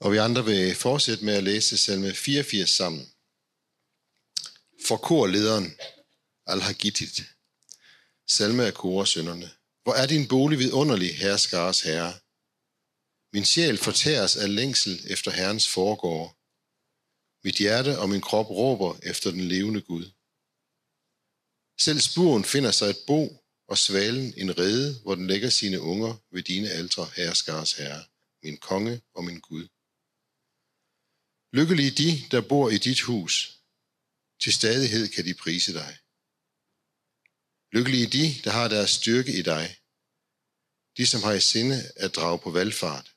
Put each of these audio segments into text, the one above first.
Og vi andre vil fortsætte med at læse salme 84 sammen. For korlederen Al-Hagitit, Salme af korsønderne. Hvor er din bolig vidunderlig, herskares herre. Min sjæl fortæres af længsel efter Herrens foregård. Mit hjerte og min krop råber efter den levende Gud. Selv spuren finder sig et bo, og svalen en rede, hvor den lægger sine unger ved dine aldre, herskares herre, min konge og min Gud. Lykkelige de, der bor i dit hus. Til stadighed kan de prise dig. Lykkelige de, der har deres styrke i dig. De, som har i sinde at drage på valgfart.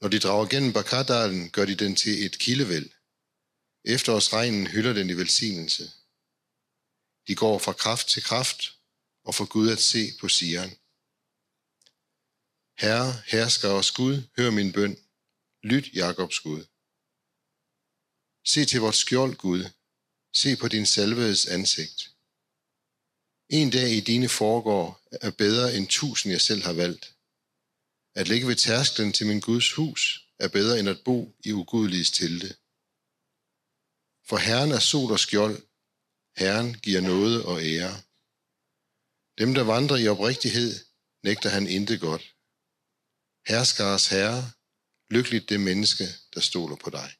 Når de drager gennem Bakardalen, gør de den til et kildevæld. Efterårsregnen hylder den i velsignelse. De går fra kraft til kraft, og får Gud at se på Sion. Herre, hersker os Gud, hør min bøn. Lyt, Jakobs Gud. Se til vort skjold, Gud. Se på din salvedes ansigt. En dag i dine foregår er bedre end tusind, jeg selv har valgt. At ligge ved tærsklen til min Guds hus er bedre end at bo i ugudeliges telte. For Herren er sol og skjold. Herren giver noget og ære. Dem, der vandrer i oprigtighed, nægter han intet godt. Herskars herre, lykkeligt det menneske, der stoler på dig.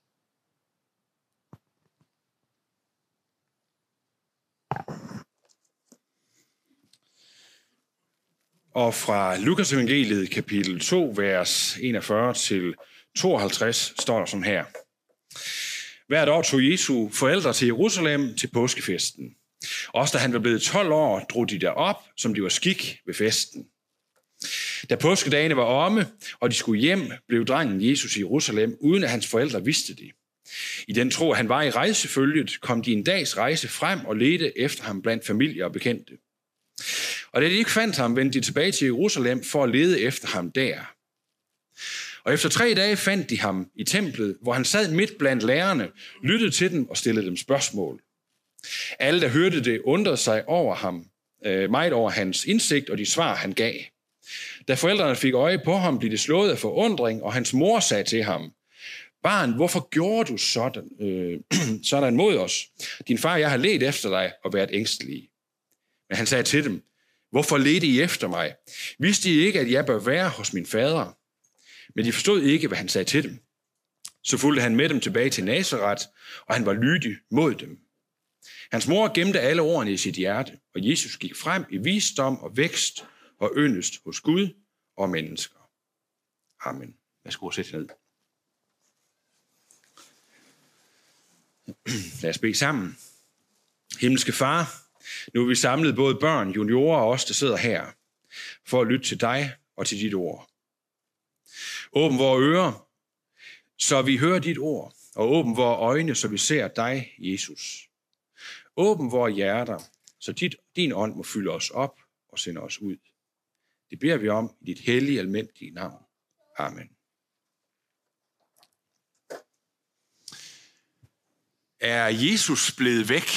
Og fra Lukas evangeliet kapitel 2, vers 41 til 52, står der som her. Hvert år tog Jesu forældre til Jerusalem til påskefesten. Også da han var blevet 12 år, drog de derop, som de var skik ved festen. Da påskedagene var omme, og de skulle hjem, blev drengen Jesus i Jerusalem, uden at hans forældre vidste det. I den tro, at han var i rejsefølget, kom de en dags rejse frem og ledte efter ham blandt familie og bekendte. Og da de ikke fandt ham, vendte de tilbage til Jerusalem for at lede efter ham der. Og efter tre dage fandt de ham i templet, hvor han sad midt blandt lærerne, lyttede til dem og stillede dem spørgsmål. Alle, der hørte det, undrede sig over ham, øh, meget over hans indsigt og de svar, han gav. Da forældrene fik øje på ham, blev det slået af forundring, og hans mor sagde til ham, Barn, hvorfor gjorde du sådan, øh, sådan mod os? Din far og jeg har let efter dig og været ængstelige. Men han sagde til dem, Hvorfor ledte I efter mig? Vidste I ikke, at jeg bør være hos min fader? Men de forstod ikke, hvad han sagde til dem. Så fulgte han med dem tilbage til Nazareth, og han var lydig mod dem. Hans mor gemte alle ordene i sit hjerte, og Jesus gik frem i visdom og vækst og yndest hos Gud og mennesker. Amen. Værsgo at sætte ned. Lad os bede sammen. Himmelske Far, nu er vi samlet både børn, juniorer og os, der sidder her, for at lytte til dig og til dit ord. Åbn vores ører, så vi hører dit ord, og åbn vores øjne, så vi ser dig, Jesus. Åbn vores hjerter, så dit, din ånd må fylde os op og sende os ud. Det beder vi om i dit hellige, almægtige navn. Amen. Er Jesus blevet væk?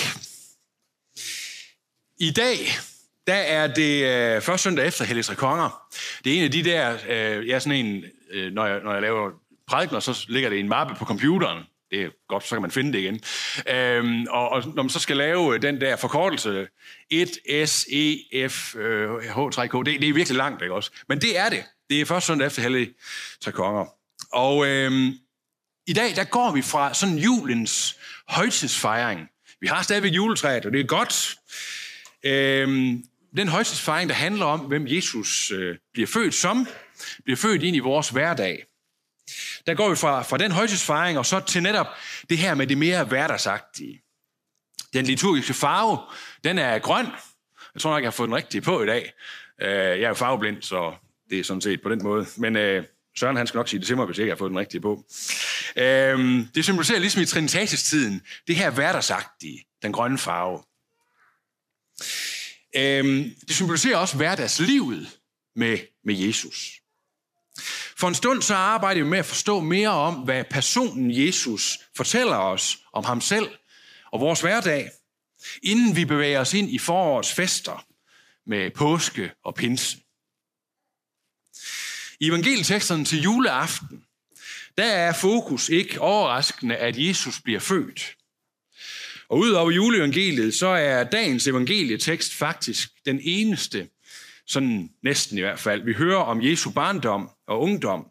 I dag, der er det øh, første søndag efter Hellige Tre Konger. Det er en af de der, øh, jeg er sådan en, øh, når, jeg, når jeg laver prædikner, så ligger det i en mappe på computeren. Det er godt, så kan man finde det igen. Øhm, og, og når man så skal lave øh, den der forkortelse, 1 S, E, F, øh, H, 3K, det, det er virkelig langt, ikke også? Men det er det. Det er først søndag efter hellig Tre Konger. Og øhm, i dag, der går vi fra sådan julens højtidsfejring. Vi har stadigvæk juletræet, og det er godt. Øhm, den højtidsfejring, der handler om, hvem Jesus øh, bliver født som, bliver født ind i vores hverdag. Der går vi fra, fra den højtidsfejring og så til netop det her med det mere hverdagsagtige. Den liturgiske farve, den er grøn. Jeg tror nok, jeg har fået den rigtige på i dag. Øh, jeg er jo farveblind, så det er sådan set på den måde. Men øh, Søren han skal nok sige det til mig, hvis jeg ikke har fået den rigtige på. Øh, det symboliserer ligesom i Trinitatis-tiden, det her hverdagsagtige, den grønne farve. Øhm, det symboliserer også hverdagslivet med, med Jesus. For en stund så arbejder vi med at forstå mere om, hvad personen Jesus fortæller os om ham selv og vores hverdag, inden vi bevæger os ind i forårets fester med påske og pinse. I evangelieteksterne til juleaften, der er fokus ikke overraskende, at Jesus bliver født. Og udover juleevangeliet, så er dagens evangelietekst faktisk den eneste, sådan næsten i hvert fald, vi hører om Jesu barndom og ungdom.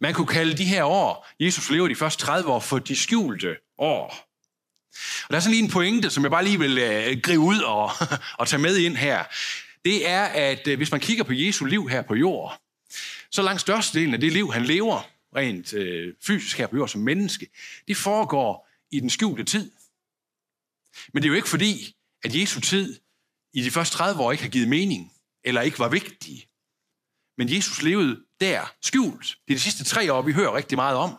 Man kunne kalde de her år, Jesus lever de første 30 år, for de skjulte år. Og der er sådan lige en pointe, som jeg bare lige vil øh, gribe ud og, og tage med ind her. Det er, at øh, hvis man kigger på Jesu liv her på jord, så langt størstedelen af det liv, han lever rent øh, fysisk her på jord som menneske, det foregår i den skjulte tid. Men det er jo ikke fordi, at Jesu tid i de første 30 år ikke har givet mening, eller ikke var vigtige. Men Jesus levede der skjult. Det er de sidste tre år, vi hører rigtig meget om.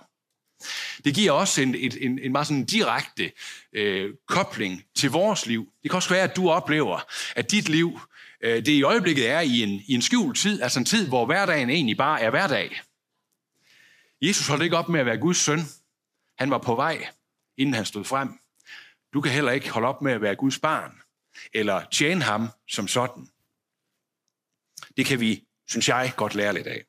Det giver også en, en, en, en meget sådan direkte øh, kobling til vores liv. Det kan også være, at du oplever, at dit liv, øh, det i øjeblikket er i en, i en skjult tid, altså en tid, hvor hverdagen egentlig bare er hverdag. Jesus holdt ikke op med at være Guds søn. Han var på vej, inden han stod frem. Du kan heller ikke holde op med at være Guds barn, eller tjene ham som sådan. Det kan vi, synes jeg, godt lære lidt af.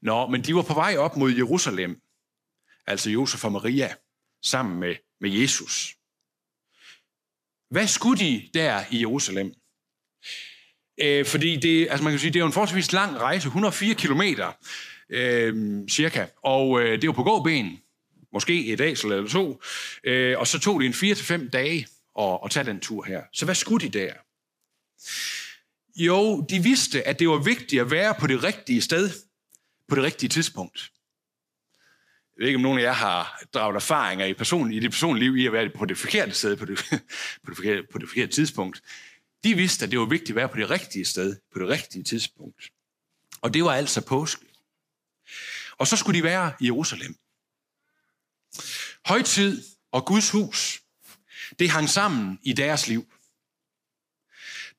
Nå, men de var på vej op mod Jerusalem, altså Josef og Maria, sammen med, med Jesus. Hvad skulle de der i Jerusalem? Øh, fordi det, altså man kan sige, det er jo en forholdsvis lang rejse, 104 kilometer øh, cirka, og øh, det var på gåben, måske et dag eller to, øh, og så tog det en 4-5 dage at, at tage den tur her. Så hvad skulle de der? Jo, de vidste, at det var vigtigt at være på det rigtige sted, på det rigtige tidspunkt. Jeg ved ikke, om nogen af jer har draget erfaringer i, person, i det personlige liv i at være på det forkerte sted, på det, på det, forkerte, på det forkerte tidspunkt. De vidste, at det var vigtigt at være på det rigtige sted, på det rigtige tidspunkt. Og det var altså påske. Og så skulle de være i Jerusalem. Højtid og Guds hus, det hang sammen i deres liv.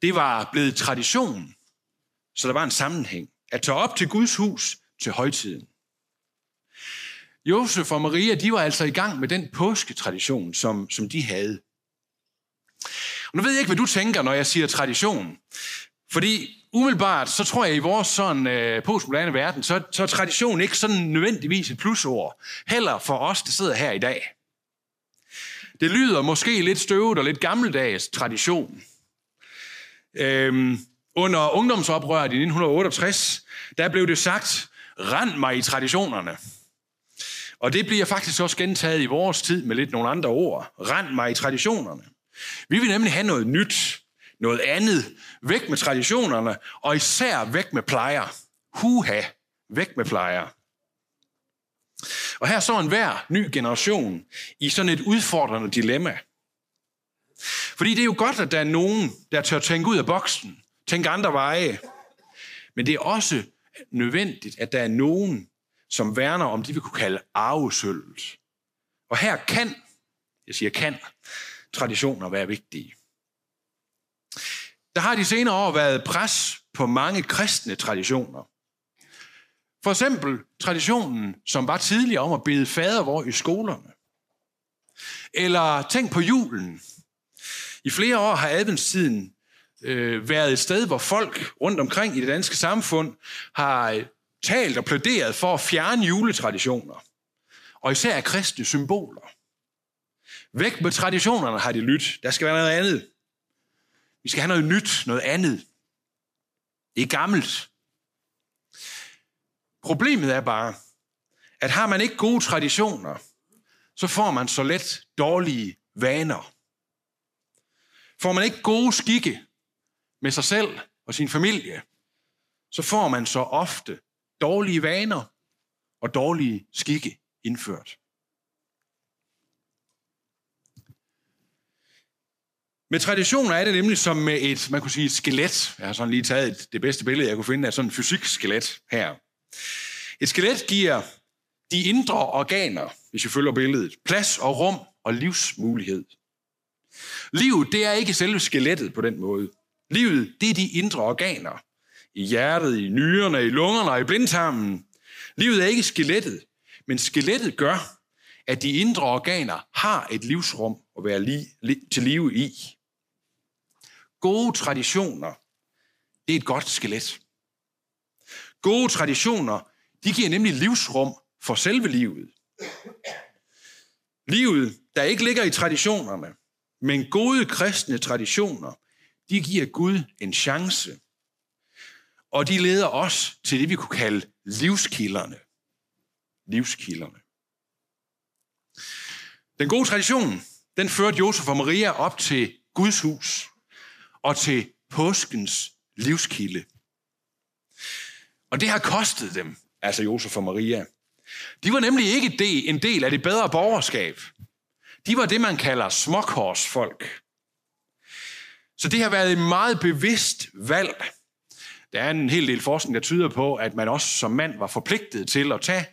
Det var blevet tradition, så der var en sammenhæng. At tage op til Guds hus til højtiden. Josef og Maria, de var altså i gang med den påsketradition, som, som de havde. Og nu ved jeg ikke, hvad du tænker, når jeg siger tradition. Fordi umiddelbart, så tror jeg, i vores sådan øh, postmoderne verden, så, så er tradition ikke sådan nødvendigvis et plusord. Heller for os, der sidder her i dag. Det lyder måske lidt støvet og lidt gammeldags tradition. Øhm, under ungdomsoprøret i 1968, der blev det sagt, rend mig i traditionerne. Og det bliver faktisk også gentaget i vores tid med lidt nogle andre ord. Rend mig i traditionerne. Vi vil nemlig have noget nyt, noget andet, væk med traditionerne, og især væk med plejer. Huha, væk med plejer. Og her står en hver ny generation i sådan et udfordrende dilemma. Fordi det er jo godt, at der er nogen, der tør tænke ud af boksen, tænke andre veje. Men det er også nødvendigt, at der er nogen, som værner om det, vi kunne kalde arvesølvet. Og her kan, jeg siger kan, traditioner være vigtige. Der har de senere år været pres på mange kristne traditioner. For eksempel traditionen, som var tidligere om at bede fadervor i skolerne. Eller tænk på julen. I flere år har adventstiden øh, været et sted, hvor folk rundt omkring i det danske samfund har øh, talt og plæderet for at fjerne juletraditioner. Og især kristne symboler. Væk med traditionerne har de lyttet. Der skal være noget andet. Vi skal have noget nyt, noget andet. Det er gammelt. Problemet er bare, at har man ikke gode traditioner, så får man så let dårlige vaner. Får man ikke gode skikke, med sig selv og sin familie, så får man så ofte dårlige vaner og dårlige skikke indført. Med traditioner er det nemlig som med et, man kunne sige et skelet. Jeg har sådan lige taget et, det bedste billede, jeg kunne finde af sådan et fysikskelet her. Et skelet giver de indre organer, hvis vi følger billedet, plads og rum og livsmulighed. Livet, det er ikke selve skelettet på den måde. Livet, det er de indre organer. I hjertet, i nyrerne, i lungerne og i blindtarmen. Livet er ikke skelettet, men skelettet gør, at de indre organer har et livsrum at være li, li, til live i. Gode traditioner, det er et godt skelet. Gode traditioner, De giver nemlig livsrum for selve livet. Livet, der ikke ligger i traditionerne, men gode kristne traditioner, de giver Gud en chance. Og de leder os til det, vi kunne kalde livskilderne. Livskilderne. Den gode tradition, den førte Josef og Maria op til Guds hus og til påskens livskilde. Og det har kostet dem, altså Josef og Maria. De var nemlig ikke en del af det bedre borgerskab. De var det, man kalder småkorsfolk. Så det har været et meget bevidst valg. Der er en hel del forskning, der tyder på, at man også som mand var forpligtet til at tage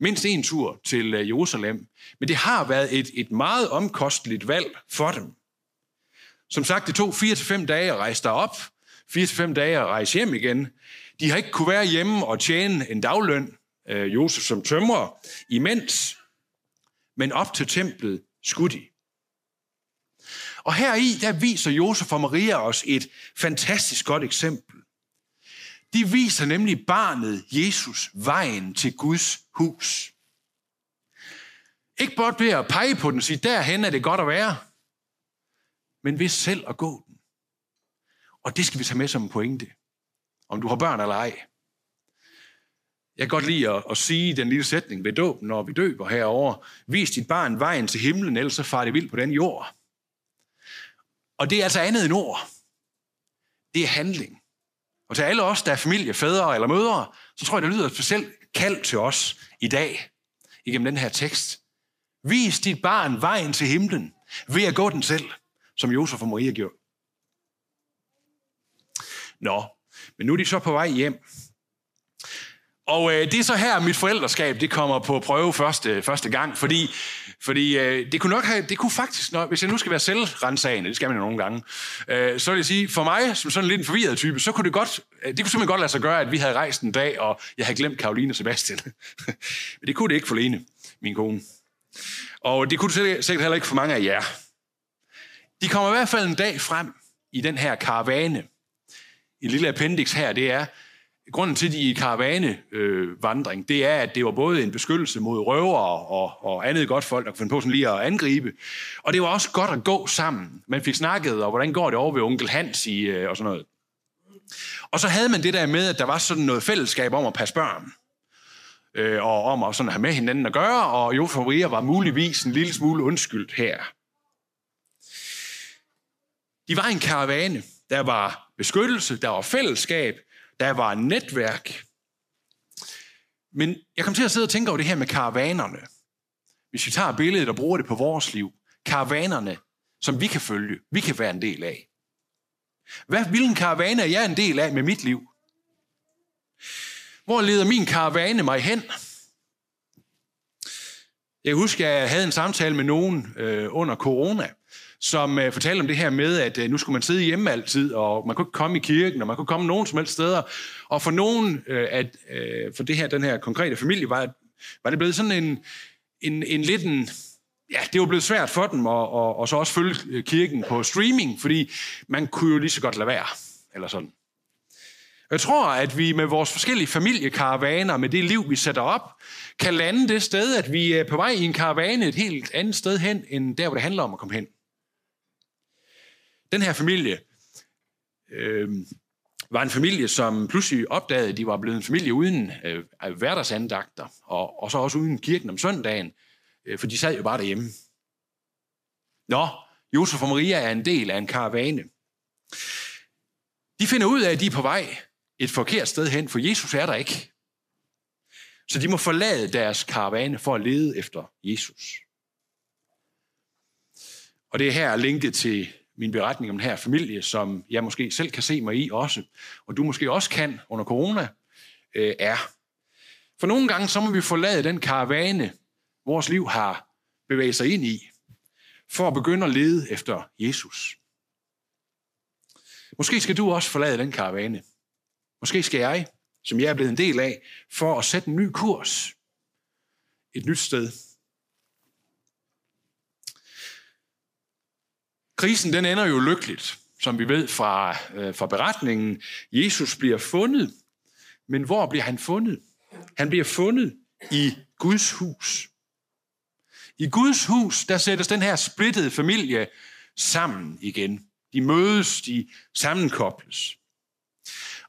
mindst en tur til øh, Jerusalem. Men det har været et, et meget omkosteligt valg for dem. Som sagt, det tog 4-5 dage at rejse derop, 4-5 dage at rejse hjem igen. De har ikke kunne være hjemme og tjene en dagløn, øh, Josef som tømrer, imens. Men op til templet skulle de. Og her i, der viser Josef og Maria os et fantastisk godt eksempel. De viser nemlig barnet Jesus vejen til Guds hus. Ikke blot ved at pege på den og sige, derhen er det godt at være, men ved selv at gå den. Og det skal vi tage med som en pointe, om du har børn eller ej. Jeg kan godt lide at, at sige den lille sætning ved dåben, når vi døber herover. Vis dit barn vejen til himlen, ellers så far det vildt på den jord. Og det er altså andet end ord. Det er handling. Og til alle os, der er familie, fædre eller mødre, så tror jeg, det lyder specielt kald til os i dag, igennem den her tekst. Vis dit barn vejen til himlen, ved at gå den selv, som Josef og Maria gjorde. Nå, men nu er de så på vej hjem. Og øh, det er så her, mit forældreskab det kommer på prøve første, første gang, fordi, fordi øh, det kunne nok have, det kunne faktisk, når, hvis jeg nu skal være selvrensagende, det skal man jo nogle gange, øh, så vil jeg sige, for mig, som sådan lidt en forvirret type, så kunne det godt, øh, det kunne simpelthen godt lade sig gøre, at vi havde rejst en dag, og jeg havde glemt Karoline og Sebastian. Men det kunne det ikke for Lene, min kone. Og det kunne det sikkert heller ikke for mange af jer. De kommer i hvert fald en dag frem i den her karavane. En lille appendix her, det er, grunden til, at de i karavanevandring, øh, det er, at det var både en beskyttelse mod røver og, og andet godt folk, der kunne finde på sådan lige at angribe. Og det var også godt at gå sammen. Man fik snakket, og hvordan går det over ved onkel Hans i, øh, og sådan noget. Og så havde man det der med, at der var sådan noget fællesskab om at passe børn. Øh, og om at sådan have med hinanden at gøre, og Jo Maria var muligvis en lille smule undskyldt her. De var en karavane. Der var beskyttelse, der var fællesskab, der var netværk. Men jeg kom til at sidde og tænke over det her med karavanerne. Hvis vi tager billedet og bruger det på vores liv. Karavanerne, som vi kan følge, vi kan være en del af. Hvad, hvilken karavane er jeg en del af med mit liv? Hvor leder min karavane mig hen? Jeg husker, at jeg havde en samtale med nogen øh, under corona, som øh, fortalte om det her med, at øh, nu skulle man sidde hjemme altid, og man kunne ikke komme i kirken, og man kunne komme nogen som helst steder. Og for nogen, øh, at, øh, for det her, den her konkrete familie, var, var det blevet sådan en, en, en lidt en, ja, det var blevet svært for dem og, og, og så også følge øh, kirken på streaming, fordi man kunne jo lige så godt lade være, eller sådan. Jeg tror, at vi med vores forskellige familiekaravaner, med det liv, vi sætter op, kan lande det sted, at vi er på vej i en karavane et helt andet sted hen, end der, hvor det handler om at komme hen. Den her familie øh, var en familie, som pludselig opdagede, at de var blevet en familie uden øh, hverdagsandagter, og, og så også uden kirken om søndagen, øh, for de sad jo bare derhjemme. Nå, Josef og Maria er en del af en karavane. De finder ud af, at de er på vej et forkert sted hen, for Jesus er der ikke. Så de må forlade deres karavane for at lede efter Jesus. Og det er her linket til min beretning om den her familie, som jeg måske selv kan se mig i også, og du måske også kan under corona, øh, er. For nogle gange, så må vi forlade den karavane, vores liv har bevæget sig ind i, for at begynde at lede efter Jesus. Måske skal du også forlade den karavane. Måske skal jeg, som jeg er blevet en del af, for at sætte en ny kurs. Et nyt sted. Krisen den ender jo lykkeligt, som vi ved fra, øh, fra beretningen. Jesus bliver fundet, men hvor bliver han fundet? han bliver fundet i Guds hus. I Guds hus, der sættes den her splittede familie sammen igen. De mødes, de sammenkobles.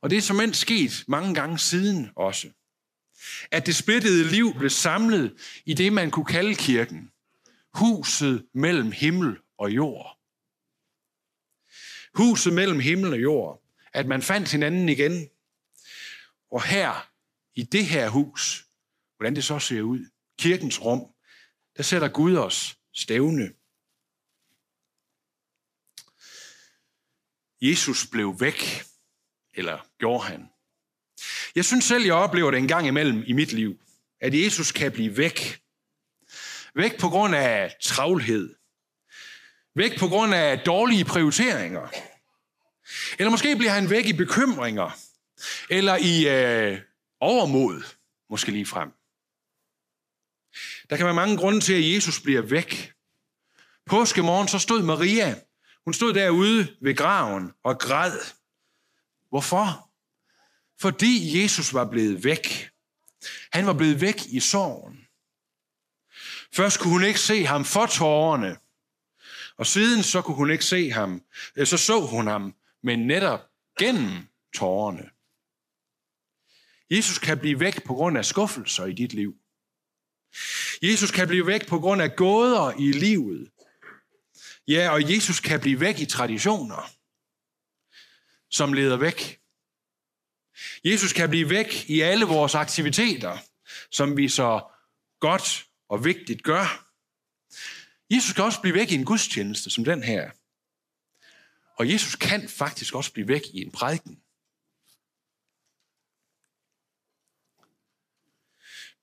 Og det er som sket mange gange siden også. At det splittede liv blev samlet i det, man kunne kalde kirken. Huset mellem himmel og jord. Huset mellem himmel og jord. At man fandt hinanden igen. Og her, i det her hus, hvordan det så ser ud, kirkens rum, der sætter Gud os stævne. Jesus blev væk, eller gjorde han. Jeg synes selv, jeg oplever det en gang imellem i mit liv, at Jesus kan blive væk. Væk på grund af travlhed. Væk på grund af dårlige prioriteringer. Eller måske bliver han væk i bekymringer. Eller i øh, overmod, måske lige frem. Der kan være mange grunde til, at Jesus bliver væk. Påskemorgen så stod Maria. Hun stod derude ved graven og græd. Hvorfor? Fordi Jesus var blevet væk. Han var blevet væk i sorgen. Først kunne hun ikke se ham for tårerne, og siden så kunne hun ikke se ham, så så hun ham, men netop gennem tårerne. Jesus kan blive væk på grund af skuffelser i dit liv. Jesus kan blive væk på grund af gåder i livet. Ja, og Jesus kan blive væk i traditioner, som leder væk. Jesus kan blive væk i alle vores aktiviteter, som vi så godt og vigtigt gør. Jesus kan også blive væk i en gudstjeneste som den her. Og Jesus kan faktisk også blive væk i en prædiken.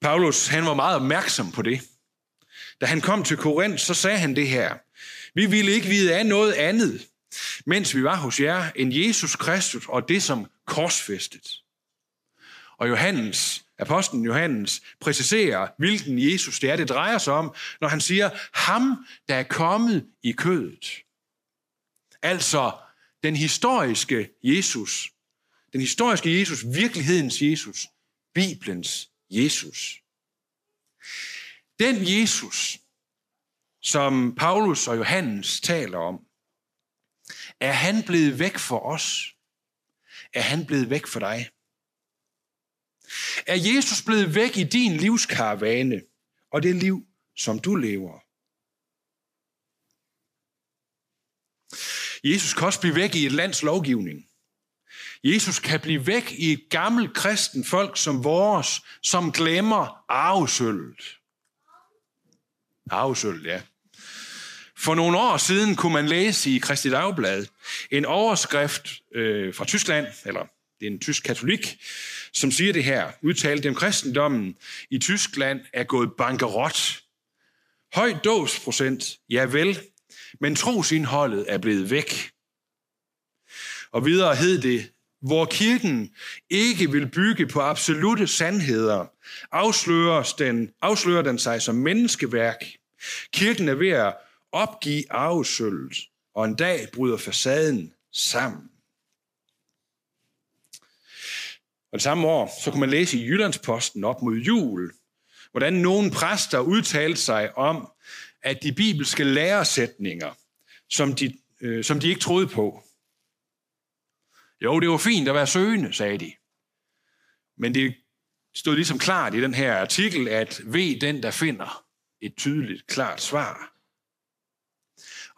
Paulus, han var meget opmærksom på det. Da han kom til Korinth, så sagde han det her. Vi ville ikke vide af noget andet, mens vi var hos jer, end Jesus Kristus og det som korsfæstet. Og Johannes, apostlen Johannes, præciserer, hvilken Jesus det er, det drejer sig om, når han siger, ham, der er kommet i kødet. Altså, den historiske Jesus, den historiske Jesus, virkelighedens Jesus, Bibelens Jesus. Den Jesus, som Paulus og Johannes taler om, er han blevet væk for os? Er han blevet væk for dig? Er Jesus blevet væk i din livskaravane og det liv, som du lever? Jesus kan også blive væk i et lands lovgivning. Jesus kan blive væk i et gammelt kristen folk som vores, som glemmer arvesølvet. Arvesølvet, ja. For nogle år siden kunne man læse i Kristi Dagblad en overskrift øh, fra Tyskland, eller det er en tysk katolik, som siger det her, udtalte dem kristendommen i Tyskland er gået bankerot. Høj dåsprocent, ja vel, men trosindholdet er blevet væk. Og videre hed det, hvor kirken ikke vil bygge på absolute sandheder, afslører den, afslører den sig som menneskeværk. Kirken er ved at opgive arvesølvet, og en dag bryder facaden sammen. Og det samme år, så kunne man læse i Jyllandsposten op mod jul, hvordan nogle præster udtalte sig om, at de bibelske læresætninger, som de, øh, som de ikke troede på, jo, det var fint at være søgende, sagde de. Men det stod ligesom klart i den her artikel, at ved den, der finder et tydeligt, klart svar.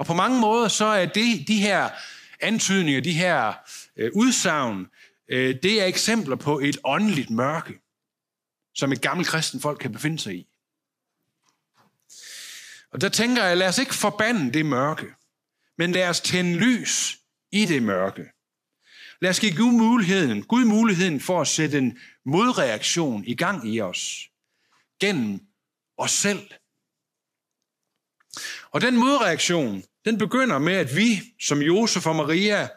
Og på mange måder, så er det, de her antydninger, de her øh, udsagn, øh, det er eksempler på et åndeligt mørke, som et gammelt kristen folk kan befinde sig i. Og der tænker jeg, lad os ikke forbande det mørke, men lad os tænde lys i det mørke. Lad os give Gud muligheden, Gud muligheden for at sætte en modreaktion i gang i os. Gennem os selv. Og den modreaktion, den begynder med, at vi, som Josef og Maria,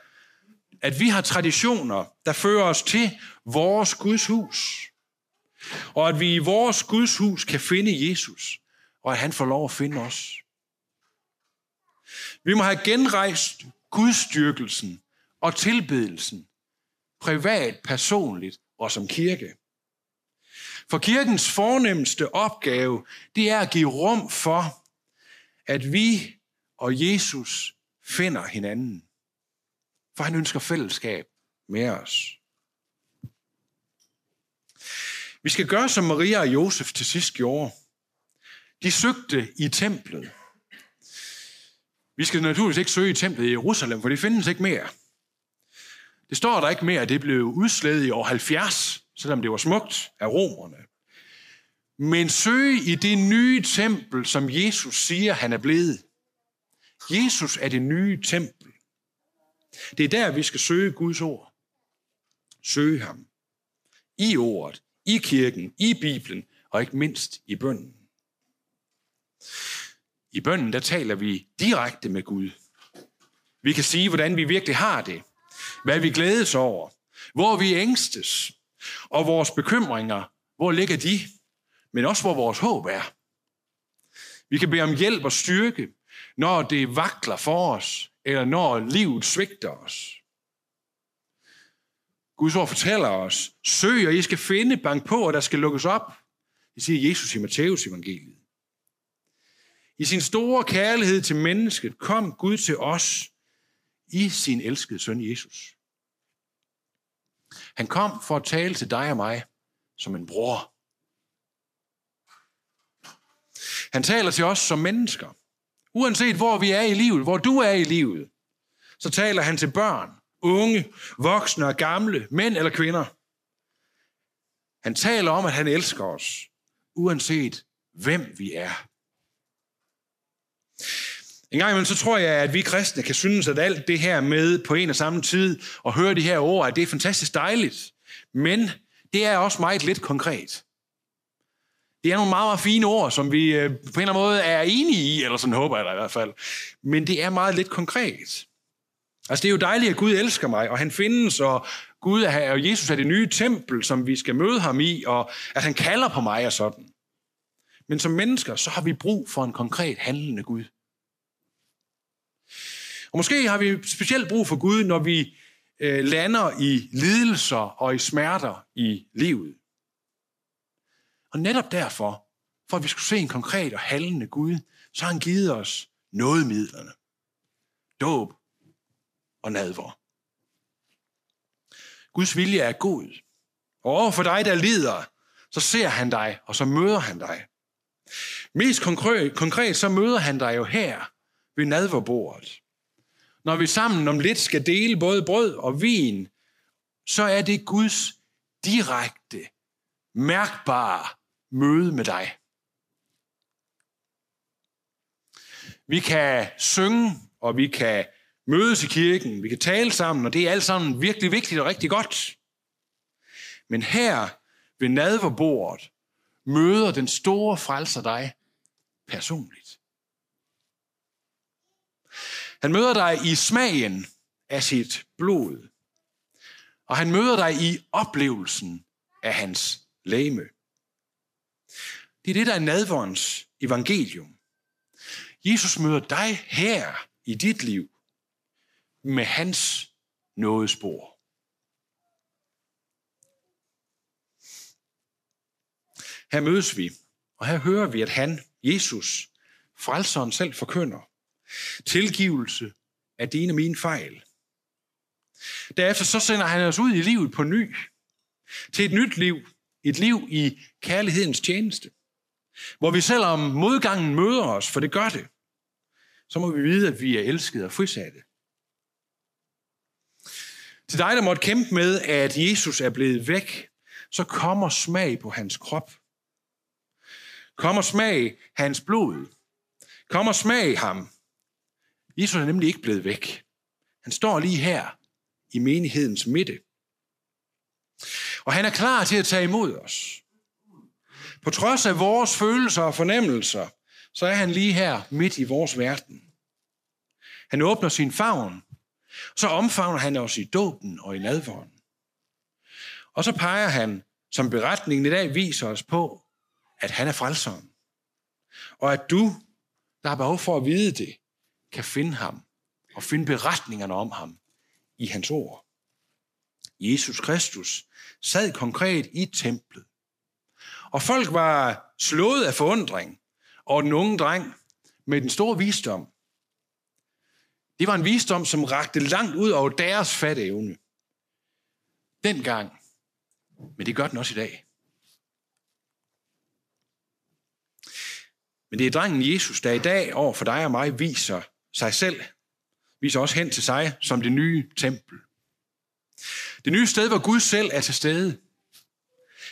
at vi har traditioner, der fører os til vores Guds hus. Og at vi i vores Guds hus kan finde Jesus, og at han får lov at finde os. Vi må have genrejst gudstyrkelsen og tilbedelsen, privat, personligt og som kirke. For kirkens fornemmeste opgave, det er at give rum for, at vi og Jesus finder hinanden. For han ønsker fællesskab med os. Vi skal gøre, som Maria og Josef til sidst gjorde. De søgte i templet. Vi skal naturligvis ikke søge i templet i Jerusalem, for det findes ikke mere. Det står der ikke mere, at det blev udslettet i år 70, selvom det var smukt af romerne. Men søge i det nye tempel, som Jesus siger, han er blevet. Jesus er det nye tempel. Det er der, vi skal søge Guds ord. Søge ham. I ordet, i kirken, i Bibelen, og ikke mindst i bønden. I bønden, der taler vi direkte med Gud. Vi kan sige, hvordan vi virkelig har det. Hvad vi glædes over. Hvor vi ængstes. Og vores bekymringer, hvor ligger de? Men også hvor vores håb er. Vi kan bede om hjælp og styrke, når det vakler for os, eller når livet svigter os. Guds ord fortæller os, søg, og I skal finde, bank på, og der skal lukkes op. Det siger Jesus i Matteus evangeliet. I sin store kærlighed til mennesket kom Gud til os i sin elskede søn Jesus. Han kom for at tale til dig og mig som en bror. Han taler til os som mennesker. Uanset hvor vi er i livet, hvor du er i livet, så taler han til børn, unge, voksne og gamle, mænd eller kvinder. Han taler om, at han elsker os, uanset hvem vi er. En gang imellem, så tror jeg, at vi kristne kan synes, at alt det her med på en og samme tid, og høre de her ord, at det er fantastisk dejligt. Men det er også meget lidt konkret. Det er nogle meget, meget fine ord, som vi øh, på en eller anden måde er enige i, eller sådan håber jeg da i hvert fald. Men det er meget lidt konkret. Altså det er jo dejligt, at Gud elsker mig, og han findes, og Gud er, og Jesus er det nye tempel, som vi skal møde ham i, og at han kalder på mig og sådan. Men som mennesker, så har vi brug for en konkret handlende Gud. Og måske har vi specielt brug for Gud, når vi øh, lander i lidelser og i smerter i livet. Og netop derfor, for at vi skulle se en konkret og handlende Gud, så har han givet os nådemidlerne. Dåb og nadver. Guds vilje er god. Og over for dig, der lider, så ser han dig, og så møder han dig. Mest konkret, konkret så møder han dig jo her ved nadverbordet. Når vi sammen om lidt skal dele både brød og vin, så er det Guds direkte, mærkbare møde med dig. Vi kan synge, og vi kan mødes i kirken, vi kan tale sammen, og det er alt sammen virkelig vigtigt og rigtig godt. Men her ved nadverbordet møder den store frelser dig personligt. Han møder dig i smagen af sit blod. Og han møder dig i oplevelsen af hans læme. Det er det, der er nadvårens evangelium. Jesus møder dig her i dit liv med hans nådespor. Her mødes vi, og her hører vi, at han, Jesus, frelseren selv forkynder. Tilgivelse af dine og mine fejl. Derefter så sender han os ud i livet på ny. Til et nyt liv. Et liv i kærlighedens tjeneste. Hvor vi selvom modgangen møder os, for det gør det, så må vi vide, at vi er elskede og frisatte. Til dig, der måtte kæmpe med, at Jesus er blevet væk, så kommer smag på hans krop. Kommer smag hans blod. Kommer smag ham. Jesus er nemlig ikke blevet væk. Han står lige her i menighedens midte. Og han er klar til at tage imod os. På trods af vores følelser og fornemmelser, så er han lige her midt i vores verden. Han åbner sin favn, så omfavner han os i dåben og i nadvåren. Og så peger han, som beretningen i dag viser os på, at han er frelseren. Og at du, der har behov for at vide det, kan finde ham og finde beretningerne om ham i hans ord. Jesus Kristus sad konkret i templet Og folk var slået af forundring over den unge dreng med den store visdom. Det var en visdom, som rakte langt ud over deres fatteevne. Dengang. Men det gør den også i dag. Men det er drengen Jesus, der i dag over for dig og mig viser sig selv, viser også hen til sig som det nye tempel. Det nye sted, hvor Gud selv er til stede.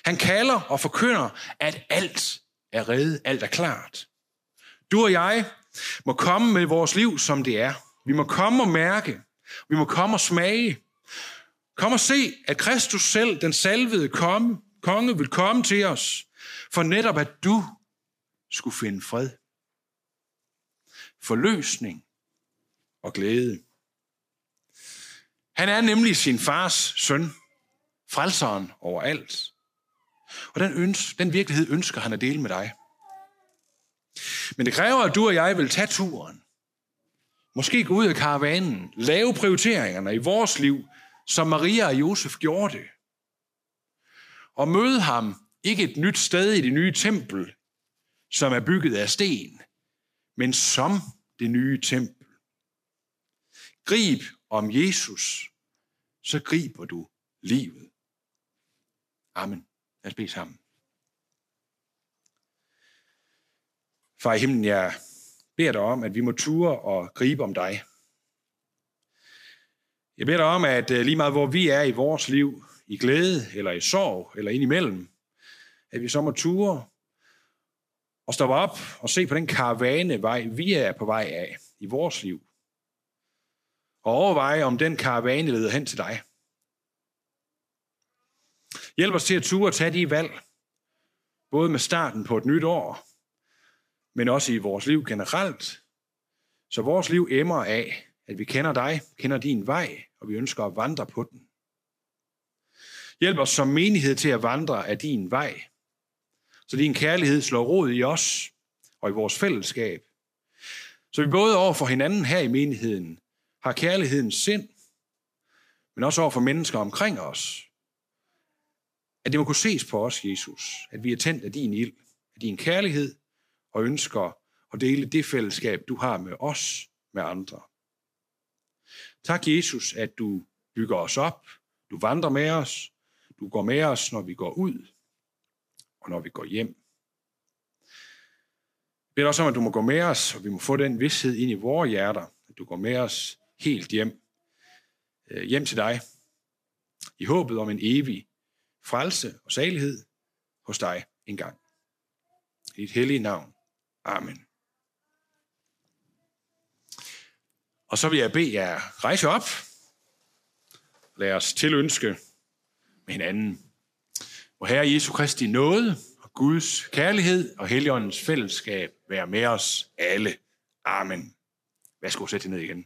Han kalder og forkynder, at alt er reddet, alt er klart. Du og jeg må komme med vores liv, som det er. Vi må komme og mærke. Vi må komme og smage. Kom og se, at Kristus selv, den salvede komme, konge, vil komme til os, for netop at du skulle finde fred. Forløsning og glæde. Han er nemlig sin fars søn, frelseren over alt. Og den, øns, den virkelighed ønsker han at dele med dig. Men det kræver, at du og jeg vil tage turen. Måske gå ud af karavanen, lave prioriteringerne i vores liv, som Maria og Josef gjorde det. Og møde ham ikke et nyt sted i det nye tempel, som er bygget af sten, men som det nye tempel. Grib om Jesus, så griber du livet. Amen. Lad os bede sammen. Far i himlen, jeg beder dig om, at vi må ture og gribe om dig. Jeg beder dig om, at øh, lige meget hvor vi er i vores liv, i glæde eller i sorg eller indimellem, at vi så må ture og stoppe op og se på den karavanevej, vi er på vej af i vores liv. Og overveje, om den karavane leder hen til dig. Hjælp os til at ture og tage de valg, både med starten på et nyt år, men også i vores liv generelt, så vores liv emmer af, at vi kender dig, kender din vej, og vi ønsker at vandre på den. Hjælp os som menighed til at vandre af din vej, så din kærlighed slår rod i os og i vores fællesskab. Så vi både over for hinanden her i menigheden har kærlighedens sind, men også over for mennesker omkring os. At det må kunne ses på os, Jesus, at vi er tændt af din ild, af din kærlighed, og ønsker at dele det fællesskab, du har med os, med andre. Tak, Jesus, at du bygger os op, du vandrer med os, du går med os, når vi går ud, og når vi går hjem. Jeg beder også om, at du må gå med os, og vi må få den vidshed ind i vores hjerter, at du går med os helt hjem, øh, hjem til dig, i håbet om en evig frelse og salighed hos dig engang. I et hellige navn. Amen. Og så vil jeg bede jer rejse op. Lad os tilønske med hinanden. Hvor Herre Jesu Kristi nåde og Guds kærlighed og Helligåndens fællesskab være med os alle. Amen. Værsgo, sæt ned igen.